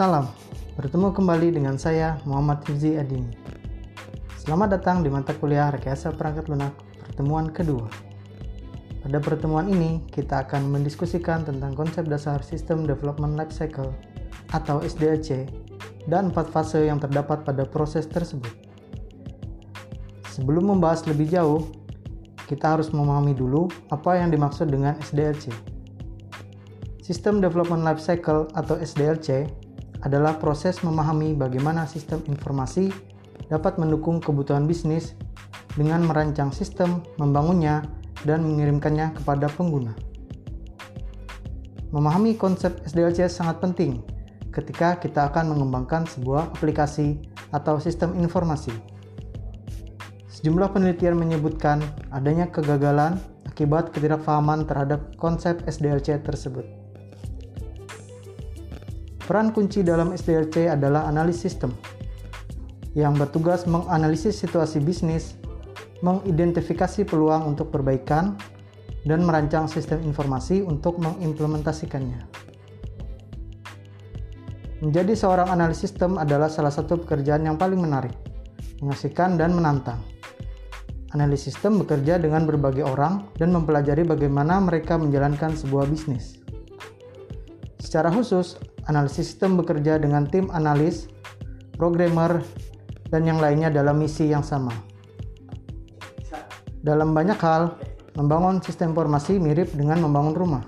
Salam, bertemu kembali dengan saya Muhammad Hifzi Adini. Selamat datang di mata kuliah Rekayasa Perangkat Lunak pertemuan kedua. Pada pertemuan ini, kita akan mendiskusikan tentang konsep dasar System Development Life Cycle atau SDLC dan empat fase yang terdapat pada proses tersebut. Sebelum membahas lebih jauh, kita harus memahami dulu apa yang dimaksud dengan SDLC. System Development Life Cycle atau SDLC adalah proses memahami bagaimana sistem informasi dapat mendukung kebutuhan bisnis dengan merancang sistem, membangunnya, dan mengirimkannya kepada pengguna. Memahami konsep SDLC sangat penting ketika kita akan mengembangkan sebuah aplikasi atau sistem informasi. Sejumlah penelitian menyebutkan adanya kegagalan akibat ketidakfahaman terhadap konsep SDLC tersebut. Peran kunci dalam SDLC adalah analis sistem, yang bertugas menganalisis situasi bisnis, mengidentifikasi peluang untuk perbaikan, dan merancang sistem informasi untuk mengimplementasikannya. Menjadi seorang analis sistem adalah salah satu pekerjaan yang paling menarik, mengasihkan, dan menantang. Analis sistem bekerja dengan berbagai orang dan mempelajari bagaimana mereka menjalankan sebuah bisnis. Secara khusus, analisis sistem bekerja dengan tim analis, programmer, dan yang lainnya dalam misi yang sama. Dalam banyak hal, membangun sistem informasi mirip dengan membangun rumah.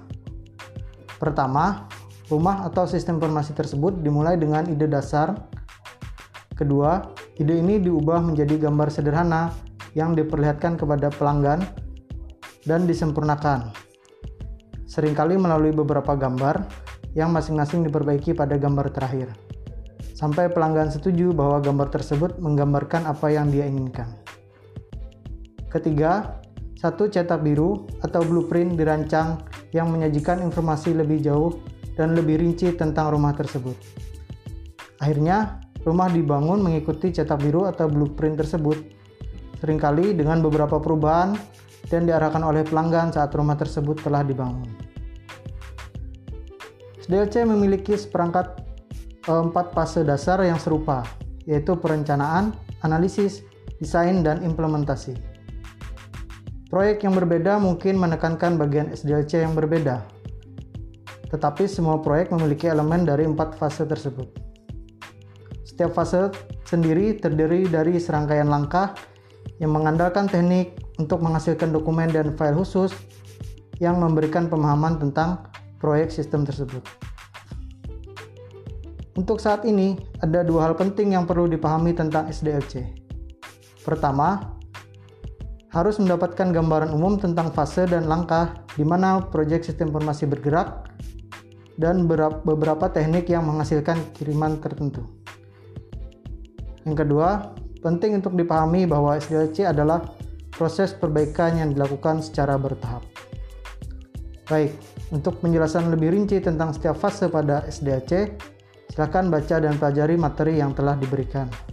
Pertama, rumah atau sistem informasi tersebut dimulai dengan ide dasar. Kedua, ide ini diubah menjadi gambar sederhana yang diperlihatkan kepada pelanggan dan disempurnakan. Seringkali melalui beberapa gambar, yang masing-masing diperbaiki pada gambar terakhir. Sampai pelanggan setuju bahwa gambar tersebut menggambarkan apa yang dia inginkan. Ketiga, satu cetak biru atau blueprint dirancang yang menyajikan informasi lebih jauh dan lebih rinci tentang rumah tersebut. Akhirnya, rumah dibangun mengikuti cetak biru atau blueprint tersebut, sering kali dengan beberapa perubahan dan diarahkan oleh pelanggan saat rumah tersebut telah dibangun. SDLC memiliki seperangkat eh, empat fase dasar yang serupa, yaitu perencanaan, analisis, desain, dan implementasi. Proyek yang berbeda mungkin menekankan bagian SDLC yang berbeda, tetapi semua proyek memiliki elemen dari empat fase tersebut. Setiap fase sendiri terdiri dari serangkaian langkah yang mengandalkan teknik untuk menghasilkan dokumen dan file khusus yang memberikan pemahaman tentang proyek sistem tersebut. Untuk saat ini, ada dua hal penting yang perlu dipahami tentang SDLC. Pertama, harus mendapatkan gambaran umum tentang fase dan langkah di mana proyek sistem informasi bergerak dan beberapa teknik yang menghasilkan kiriman tertentu. Yang kedua, penting untuk dipahami bahwa SDLC adalah proses perbaikan yang dilakukan secara bertahap. Baik, untuk penjelasan lebih rinci tentang setiap fase pada SDAC, silakan baca dan pelajari materi yang telah diberikan.